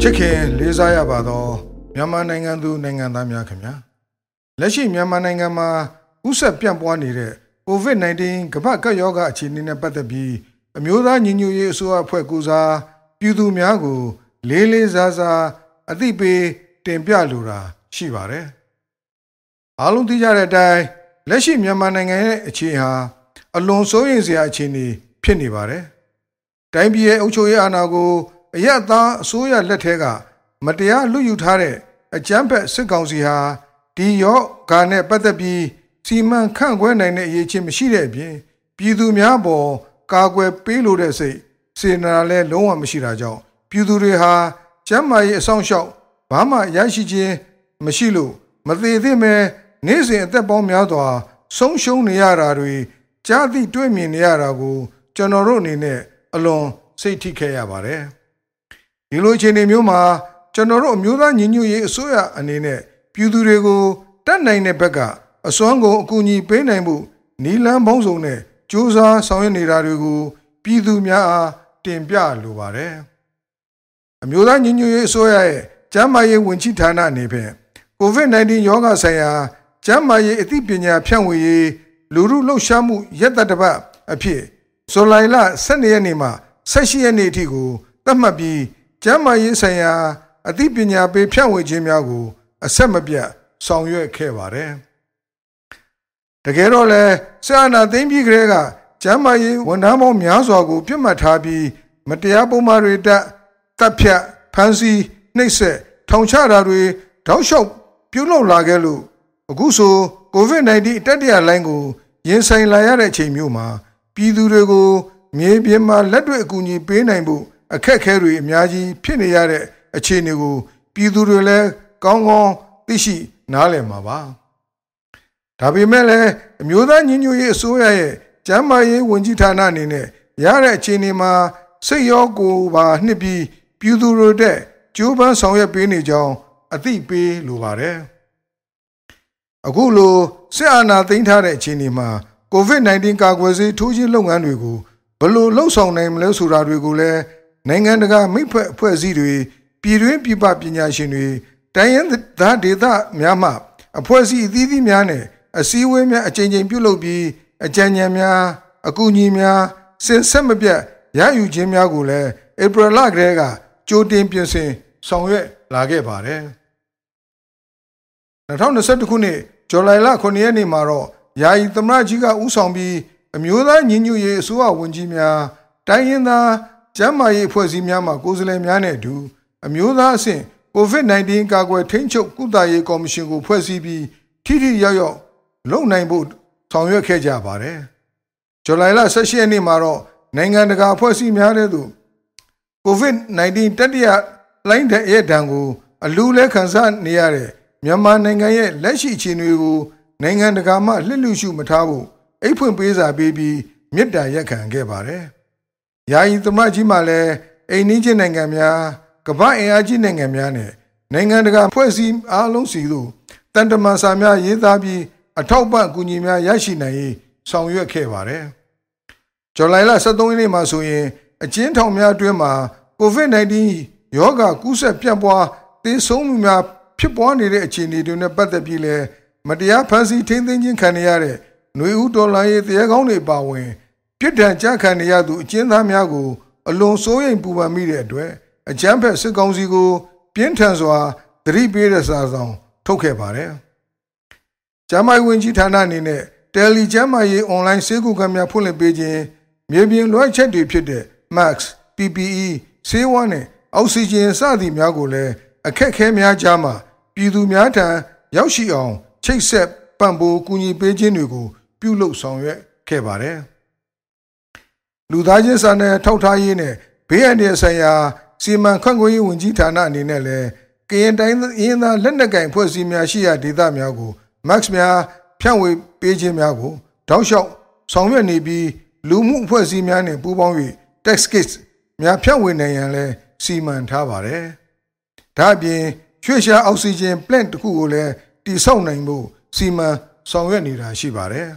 ချစ်ခင်လေးစားရပါသောမြန်မာနိုင်ငံသူနိုင်ငံသားများခင်ဗျာလက်ရှိမြန်မာနိုင်ငံမှာဥဆက်ပြန့်ပွားနေတဲ့ COVID-19 ကမ္ဘာ့ကပ်ရောဂါအခြေအနေနဲ့ပတ်သက်ပြီးအမျိုးသားညီညွတ်ရေးအစိုးရအဖွဲ့ကူစားပြည်သူများကို လေးလေးစားစားအသိပေးတင်ပြလိုတာရှိပါတယ်အားလုံးသိကြတဲ့အတိုင်းလက်ရှိမြန်မာနိုင်ငံရဲ့အခြေဟာအလွန်စိုးရိမ်စရာအခြေအနေဖြစ်နေပါတယ်တိုင်းပြည်ရဲ့အုပ်ချုပ်ရေးအာဏာကိုအယက်သားအစိုးရလက်ထက်ကမတရားလူယူထားတဲ့အကြမ်းဖက်စစ်ကောင်စီဟာဒီရောဂါနဲ့ပတ်သက်ပြီးစီမံခန့်ခွဲနိုင်တဲ့အရေးချင်းမရှိတဲ့အပြင်ပြည်သူများပေါ်ကာကွယ်ပေးလိုတဲ့စိတ်စေနာလည်းလုံးဝမရှိတာကြောင့် ပြည်သူတွေဟာကျမ်းမာရေးအဆောင်ရှောက်ဘာမှရရှိခြင်းမရှိလို့မသေးသေးမဲ့နေ့စဉ်အသက်ပေါင်းများစွာဆုံးရှုံးနေရတာတွေကြားသိတွေ့မြင်နေရတာကိုကျွန်တော်တို့အနေနဲ့အလွန်စိတ်ထိခဲ့ရပါတယ်ဒီလိုအခြေအနေမျိုးမှာကျွန်တော်တို့အမျိုးသားညီညွတ်ရေးအစိုးရအနေနဲ့ပြည်သူတွေကိုတတ်နိုင်တဲ့ဘက်ကအစွမ်းကုန်အကူအညီပေးနိုင်မှုနီလန်းပေါင်းစုံနဲ့စ조사ဆောင်ရွက်နေတာတွေကိုပြည်သူများအားတင်ပြလိုပါတယ် အမျိုးသားညီညွတ်ရေးအစိုးရရဲ့ကျန်းမာရေးဝန်ကြီးဌာနအနေဖြင့် COVID-19 ရောဂါဆိုင်ရာကျန်းမာရေးအသိပညာဖြန့်ဝေရေးလူမှုလှုပ်ရှားမှုရက်သက်တပတ်အဖြစ်ဇူလိုင်လ12ရက်နေ့မှ18ရက်နေ့အထိကိုသတ်မှတ်ပြီးကျန်းမာရေးဆိုင်ရာအသိပညာပေးဖြန့်ဝေခြင်းများကို အဆက်မပြတ်ဆောင်ရွက်ခဲ့ပါတယ်။တကယ်တော့လဲဆရာနာသိမ့်ပြီးကလေးကကျမ်းမာရေးဝန်ထမ်းပေါင်းများစွာကိုပြစ်မှတ်ထားပြီးမတရားပုံမှားတွေတက် တပ်ဖြတ်ဖမ်းဆီးနှိပ်စက်ထောင်ချတာတွေတောက်လျှောက်ပြုလုပ်လာခဲ့လို့အခုဆို COVID-19 တက်တရလိုင်းကိုရင်ဆိုင်လာရတဲ့အချိန်မျိုးမှာပြည်သူတွေကိုမြေပြင်မှာလက်တွေ့အကူအညီပေးနိုင်ဖို့အခက်အခဲတွေအများကြီးဖြစ်နေရတဲ့အခြေအနေကို ပြည်သူတွေလည်းကောင်းကောင်းသိရှိနားလည်မှာပါဒါပေမဲ့လည်းအမျိုးသားညီညွတ်ရေးအစိုးရရဲ့ကျန်းမာရေးဝန်ကြီးဌာနအနေနဲ့ရတဲ့အခြေအနေမှာစိတ်ရောကိုယ်ပါနှစ်ပြီး ပြည်သူတွေတဲ့ကြိုးပမ်းဆောင်ရွက်ပေးနေကြောင်းအသိပေးလိုပါတယ်အခုလိုစစ်အာဏာသိမ်းထားတဲ့အခြေအနေမှာ COVID-19 ကာကွယ်ဆေးထိုးခြင်းလုပ်ငန်းတွေကိုဘယ်လိုလှုပ်ဆောင်နိုင်မလဲဆိုတာတွေကိုလည်းနိုင်ငံတကာမိဖက်အဖွဲ့အစည်းတွေပြည်တွင်းပြည်ပပညာရှင်တွေတိုင်းရင်းသားဒေသများမှအဖွဲ့အစည်းအသီးသီးများနဲ့အစည်းအဝေးများအကြိမ်ကြိမ်ပြုလုပ်ပြီးအကြံဉာဏ်များအကူအညီများစင်ဆက်မပြတ်ရယူခြင်းများကိုလည်းဧပြီလကတည်းက ကြိုတင်ပြင်ဆင်ဆောင်ရွက်လာခဲ့ပါတယ်2021ခုနှစ်ဇူလိုင်လ9ရက်နေ့မှာတော့ယာယီသမရကြီးကဦးဆောင်ပြီးအမျိုးသားညီညွတ်ရေးအစိုးရဝန်ကြီးများတိုင်းရင်းသားကျန်းမာရေးအဖွဲ့အစည်းများမှကိုယ်စားလှယ်များနဲ့အတူအမျိုးသားအဆင့် COVID-19 ကာကွယ်ထိန်းချုပ်ကုသရေးကော်မရှင်ကိုဖွဲ့စည်းပြီးထိထိရောက်ရောက်လုပ်နိုင်ဖို့ဆောင်ရွက်ခဲ့ကြပါတယ်။ဇူလိုင်လ18ရက်နေ့မှာတော့နိုင်ငံတကာအဖွဲ့အစည်းများတဲ့သူ COVID-19 တတိယလိုင်းတဲ့ရဲ့ဒဏ်ကိုအလူလဲခံစားနေရတဲ့မြန်မာနိုင်ငံရဲ့လက်ရှိအခြေအနေကိုနိုင်ငံတကာမှလှစ်လူရှုမထားဖို့အိတ်ဖွင့်ပေးစာပေးပြီးမြစ်တာရက်ခံခဲ့ပါတယ်။ယာယီသမကြီးမှလည်းအိန္ဒိချင်းနိုင်ငံများကမ္ဘာအင်အားကြီးနိုင်ငံများနဲ့နိုင်ငံတကာဖွဲ့စည်းအားလုံးစီတို့တန်တမာစာများရေးသားပြီးအထောက်ပံ့အကူအညီများရရှိနိုင်ရေးဆောင်ရွက်ခဲ့ပါတယ်။ဇူလိုင်လ23ရက်နေ့မှာဆိုရင် အကျဉ်းထောင်များအတွင်းမှာ COVID-19 ရောဂါကူးစက်ပြန့်ပွားသေဆုံးမှုများဖြစ်ပွားနေတဲ့အခြေအနေတွေနဲ့ပတ်သက်ပြီးလဲမတရားဖန်ဆီးထိန်းသိမ်းခြင်းခံရတဲ့ຫນွေဦးတော်လှန်ရေးတရားကောင်းတွေပါဝင်ပြစ်ဒဏ်ကြခံရသူအကျဉ်းသားများကိုအလွန်စိုးရိမ်ပူပန်မိတဲ့အတွက်အကြမ်းဖက်စစ်ကောင်စီကို ပြင်းထန်စွာသတိပေးတဲ့စာဆောင်ထုတ်ခဲ့ပါတယ်။ကျမ်းမာရေးဝန်ကြီးဌာနအနေနဲ့တယ်လီကျမ်းမာရေးအွန်လိုင်းဆေးကုခန်းများဖွင့်လှစ်ပေးခြင်းမြေပြင်လွှဲချက်တွေဖြစ်တဲ့ Max, PPE, ဆေးဝါးနဲ့အောက်ဆီဂျင်စသည်များကိုလည်းအခက်အခဲများကြားမှာပြည်သူများထံရောက်ရှိအောင်ချိတ်ဆက်ပံ့ပိုးကူညီပေးခြင်းတွေကို ပြုလုပ်ဆောင်ရွက်ခဲ့ပါတယ်။လူသားချင်းစာနယ်ထောက်ထားရေးနဲ့ဘေးအန္တရာယ်ဆိုင်ရာစီမံခန့်ခွဲရေးဝန်ကြီးဌာနအနေနဲ့လည်းကရင်တိုင်းရင်းသားလက်နက်ကင်ဖွဲ့စည်းများရှိရာဒေသများကို Max များဖြန့်ဝေပေးခြင်းများကိုတောက်လျှောက်ဆောင်ရွက်နေပြီးလူမှုအဖွဲ့အစည်းများနဲ့ပူးပေါင်း၍ tax kits များဖြန့်ဝေနိုင်ရန်လည်းစီမံထားပါတယ်ဒါအပြင်ရွှေရှားအောက်ဆီဂျင် plant တစ်ခုကိုလည်းတည်ဆောက်နိုင်ဖို့စီမံဆောင်ရွက်နေတာရှိပါတယ်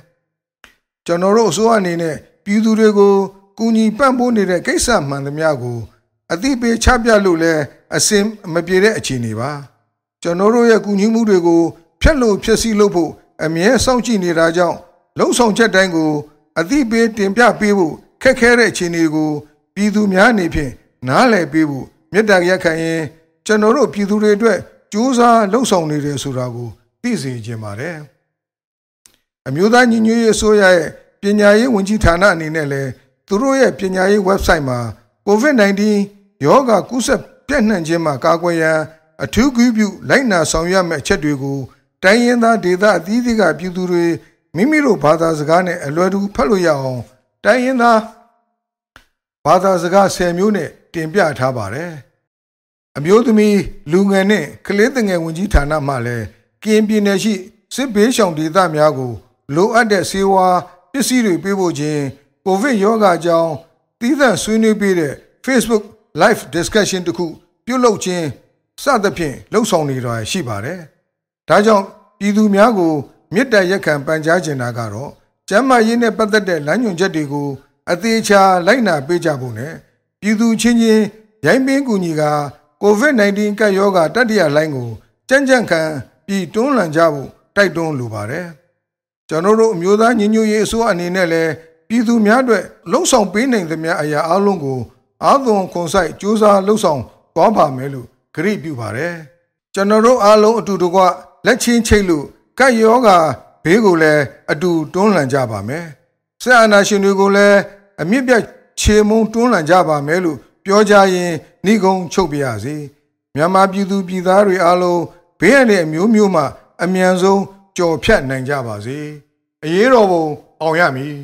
ကျွန်တော်တို့အစိုးရအနေနဲ့ပြည်သူတွေကိုကူညီပံ့ပိုးနေတဲ့ကိစ္စမှန်သမျှကိုအသိပေးချပြလို့လဲအစင်မပြေတဲ့အခြေအနေပါကျွန်တော်တို့ရဲ့ကူညီမှုတွေကိုဖျက်လို့ဖျက်ဆီးလို့ဖို့အမြဲစောင့်ကြည့်နေတာကြောင့်လုံဆောင်ချက်တိုင်းကိုအသိပေးတင်ပြပေးဖို့ခ က်ခဲတဲ့အခြေအနေကိုပြည်သူများအနေဖြင့်နားလည်ပေးဖို့မေတ္တာရက်ခံရင်ကျွန်တော်တို့ပြည်သူတွေအတွက်ကြိုးစားလှုံ့ဆော်နေတယ်ဆိုတာကိုသိစေချင်ပါတယ်အမျိုးသားညီညွတ်ရေးအစိုးရရဲ့ပညာရေးဝန်ကြီးဌာနအနေနဲ့လည်းသူတို့ရဲ့ပညာရေး website မှာ COVID-19 ရောဂါကူးစက်ပြန့်နှံ့ခြင်းမှာကာကွယ်ရန်အထူးဂရုပြုလိုက်နာဆောင်ရွက်မယ့်အချက်တွေကိုတိုင်းရင်းသားဒေသအသီးသီးကပြည်သူတွေမိမိတို့ဘာသာစကားနဲ့အလွယ်တကူဖတ်လို့ရအောင်တိုင်းရင်းသား ဘာသာစကား10မျိုးနဲ့တင်ပြထားပါတယ်အမျိုးသမီးလူငယ်နဲ့ကလေးငယ်ဝန်ကြီးဌာနမှလည်းကရင်ပြည်နယ်ရှိစစ်ဘေးရှောင်ဒေသများကို လိုအပ်တဲ့ဆေးဝါးပစ္စည်းတွေပေးဖို့ခြင်းကိုဗစ်ရောဂါကြောင့်တည်သန့်ဆွေးနွေးပေးတဲ့ Facebook live discussion တခုပြုလုပ်ခြင်းစသဖြင့်လှုပ်ဆောင်နေတာရှိပါတယ်။ဒါကြောင့်ပြည်သူများကိုမေတ္တာရက်ခံပန်ကြားခြင်းတာကတော့ကျမ်းမာရေးနဲ့ပတ်သက်တဲ့လမ်းညွှန်ချက်တွေကို အသေးချာလိုက်နာပေးကြဖို့နဲ့ပြည်သူချင်းချင်းရိုင်းပင်းကူညီက COVID-19 ကပ်ရောဂါတတိယလှိုင်းကိုကြံ့ကြံ့ခံပြီးတွန်းလှန်ကြဖို့တိုက်တွန်းလိုပါတယ်။ကျွန်တော်တို့အမျိုးသားညီညွတ်ရေးအစိုးရအနေနဲ့လည်းပြည်သူများအတွက်လှုံ့ဆော်ပေးနိုင်သမျှအရာအလုံးကိုအာသွန်ခွန်ဆိုင်စူးစမ်းလှုံ့ဆော်သွားပါမယ်လို့ဂရိပြုပါတယ်ကျွန်တော်တို့အားလုံးအတူတကွလက်ချင်းချိတ်လို့ကတ်ယောဂါဘေးကိုလည်းအတူတွန်းလှန်ကြပါမယ်ဆက်အာနာရှင်တွေကိုလည်း အမြင့်ပြတ်ခြေမုံတွန်းလှန်ကြပါမယ်လို့ပြောကြရင်ဏိကုံချုပ်ပြရစေမြန်မာပြည်သူပြည်သားတွေအားလုံးဘေးရတဲ့အမျိုးမျိုးမှအမြန်ဆုံးကြော်ဖြတ်နိုင်ကြပါစေအရေးတော်ပုံအောင်ရမည်